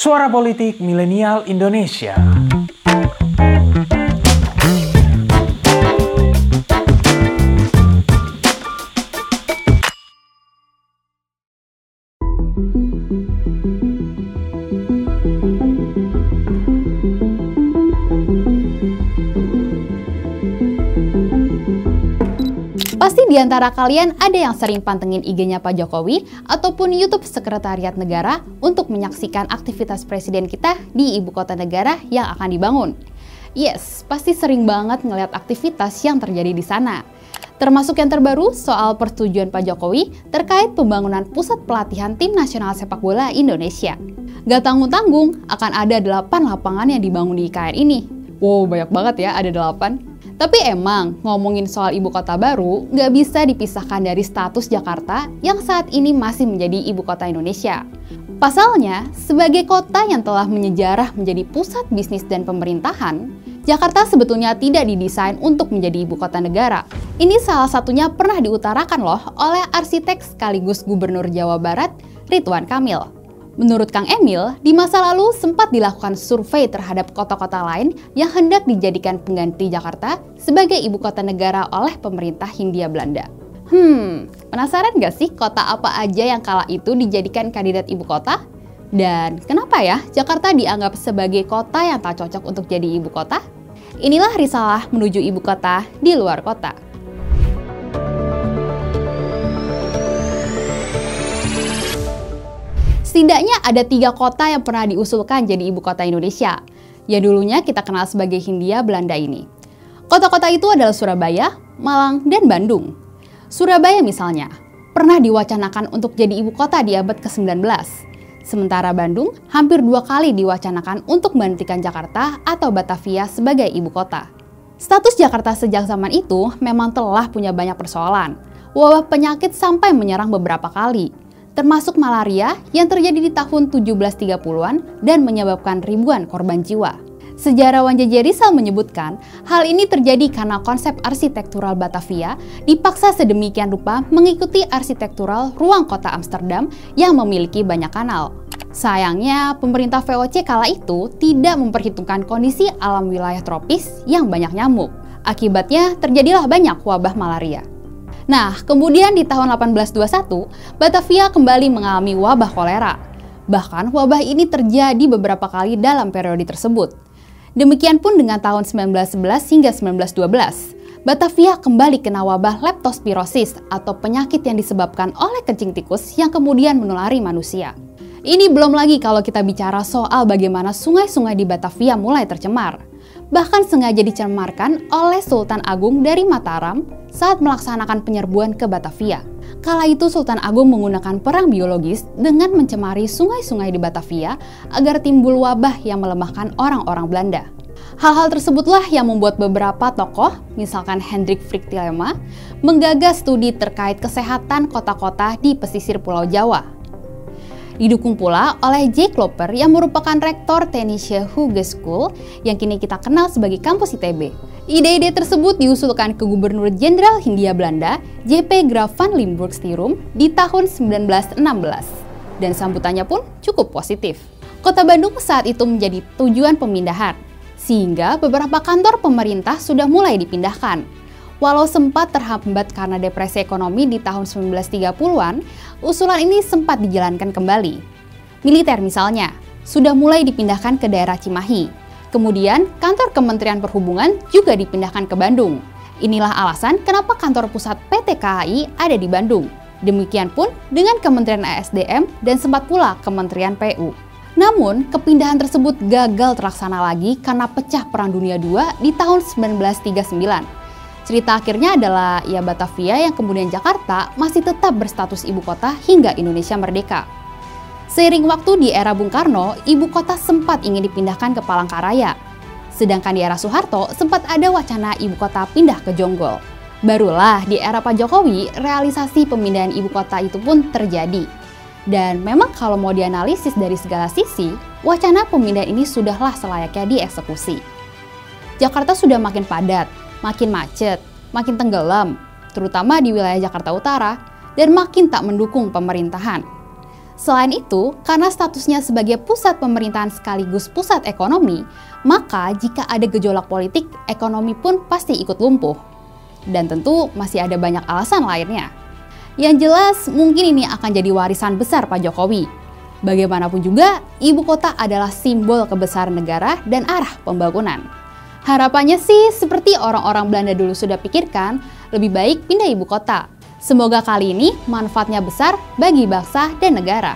Suara Politik Milenial Indonesia. Pasti di antara kalian ada yang sering pantengin IG-nya Pak Jokowi ataupun YouTube Sekretariat Negara untuk menyaksikan aktivitas presiden kita di ibu kota negara yang akan dibangun. Yes, pasti sering banget ngeliat aktivitas yang terjadi di sana. Termasuk yang terbaru soal persetujuan Pak Jokowi terkait pembangunan pusat pelatihan tim nasional sepak bola Indonesia. Gak tanggung-tanggung, akan ada 8 lapangan yang dibangun di IKN ini. Wow, banyak banget ya, ada 8. Tapi emang ngomongin soal ibu kota baru nggak bisa dipisahkan dari status Jakarta yang saat ini masih menjadi ibu kota Indonesia. Pasalnya, sebagai kota yang telah menyejarah menjadi pusat bisnis dan pemerintahan, Jakarta sebetulnya tidak didesain untuk menjadi ibu kota negara. Ini salah satunya pernah diutarakan loh oleh arsitek sekaligus gubernur Jawa Barat, Ridwan Kamil. Menurut Kang Emil, di masa lalu sempat dilakukan survei terhadap kota-kota lain yang hendak dijadikan pengganti Jakarta sebagai ibu kota negara oleh pemerintah Hindia Belanda. Hmm, penasaran gak sih kota apa aja yang kala itu dijadikan kandidat ibu kota? Dan kenapa ya Jakarta dianggap sebagai kota yang tak cocok untuk jadi ibu kota? Inilah risalah menuju ibu kota di luar kota. Setidaknya ada tiga kota yang pernah diusulkan jadi ibu kota Indonesia, yang dulunya kita kenal sebagai Hindia Belanda ini. Kota-kota itu adalah Surabaya, Malang, dan Bandung. Surabaya misalnya, pernah diwacanakan untuk jadi ibu kota di abad ke-19. Sementara Bandung hampir dua kali diwacanakan untuk menghentikan Jakarta atau Batavia sebagai ibu kota. Status Jakarta sejak zaman itu memang telah punya banyak persoalan. Wabah penyakit sampai menyerang beberapa kali, termasuk malaria yang terjadi di tahun 1730-an dan menyebabkan ribuan korban jiwa. Sejarawan J.J. Rizal menyebutkan, hal ini terjadi karena konsep arsitektural Batavia dipaksa sedemikian rupa mengikuti arsitektural ruang kota Amsterdam yang memiliki banyak kanal. Sayangnya, pemerintah VOC kala itu tidak memperhitungkan kondisi alam wilayah tropis yang banyak nyamuk. Akibatnya, terjadilah banyak wabah malaria. Nah, kemudian di tahun 1821, Batavia kembali mengalami wabah kolera. Bahkan wabah ini terjadi beberapa kali dalam periode tersebut. Demikian pun dengan tahun 1911 hingga 1912. Batavia kembali kena wabah leptospirosis atau penyakit yang disebabkan oleh kencing tikus yang kemudian menulari manusia. Ini belum lagi kalau kita bicara soal bagaimana sungai-sungai di Batavia mulai tercemar bahkan sengaja dicemarkan oleh Sultan Agung dari Mataram saat melaksanakan penyerbuan ke Batavia. Kala itu Sultan Agung menggunakan perang biologis dengan mencemari sungai-sungai di Batavia agar timbul wabah yang melemahkan orang-orang Belanda. Hal-hal tersebutlah yang membuat beberapa tokoh, misalkan Hendrik Frick Tilema, menggagas studi terkait kesehatan kota-kota di pesisir Pulau Jawa Didukung pula oleh Jake Loper yang merupakan rektor Tenisha Huge School yang kini kita kenal sebagai kampus ITB. Ide-ide tersebut diusulkan ke Gubernur Jenderal Hindia Belanda JP Graaf van Limburg Stirum di tahun 1916 dan sambutannya pun cukup positif. Kota Bandung saat itu menjadi tujuan pemindahan, sehingga beberapa kantor pemerintah sudah mulai dipindahkan Walau sempat terhambat karena depresi ekonomi di tahun 1930-an, usulan ini sempat dijalankan kembali. Militer misalnya, sudah mulai dipindahkan ke daerah Cimahi. Kemudian, kantor Kementerian Perhubungan juga dipindahkan ke Bandung. Inilah alasan kenapa kantor pusat PT KAI ada di Bandung. Demikian pun dengan Kementerian ASDM dan sempat pula Kementerian PU. Namun, kepindahan tersebut gagal terlaksana lagi karena pecah Perang Dunia II di tahun 1939 Cerita akhirnya adalah ya Batavia yang kemudian Jakarta masih tetap berstatus ibu kota hingga Indonesia merdeka. Seiring waktu di era Bung Karno, ibu kota sempat ingin dipindahkan ke Palangkaraya. Sedangkan di era Soeharto sempat ada wacana ibu kota pindah ke Jonggol. Barulah di era Pak Jokowi, realisasi pemindahan ibu kota itu pun terjadi. Dan memang kalau mau dianalisis dari segala sisi, wacana pemindahan ini sudahlah selayaknya dieksekusi. Jakarta sudah makin padat, makin macet, makin tenggelam, terutama di wilayah Jakarta Utara, dan makin tak mendukung pemerintahan. Selain itu, karena statusnya sebagai pusat pemerintahan sekaligus pusat ekonomi, maka jika ada gejolak politik, ekonomi pun pasti ikut lumpuh. Dan tentu masih ada banyak alasan lainnya. Yang jelas, mungkin ini akan jadi warisan besar Pak Jokowi. Bagaimanapun juga, ibu kota adalah simbol kebesaran negara dan arah pembangunan. Harapannya sih seperti orang-orang Belanda dulu sudah pikirkan, lebih baik pindah ibu kota Semoga kali ini manfaatnya besar bagi bangsa dan negara.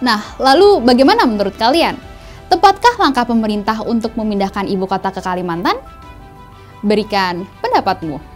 Nah, lalu bagaimana menurut kalian? Tepatkah langkah pemerintah untuk memindahkan ibu kota ke Kalimantan? Berikan pendapatmu.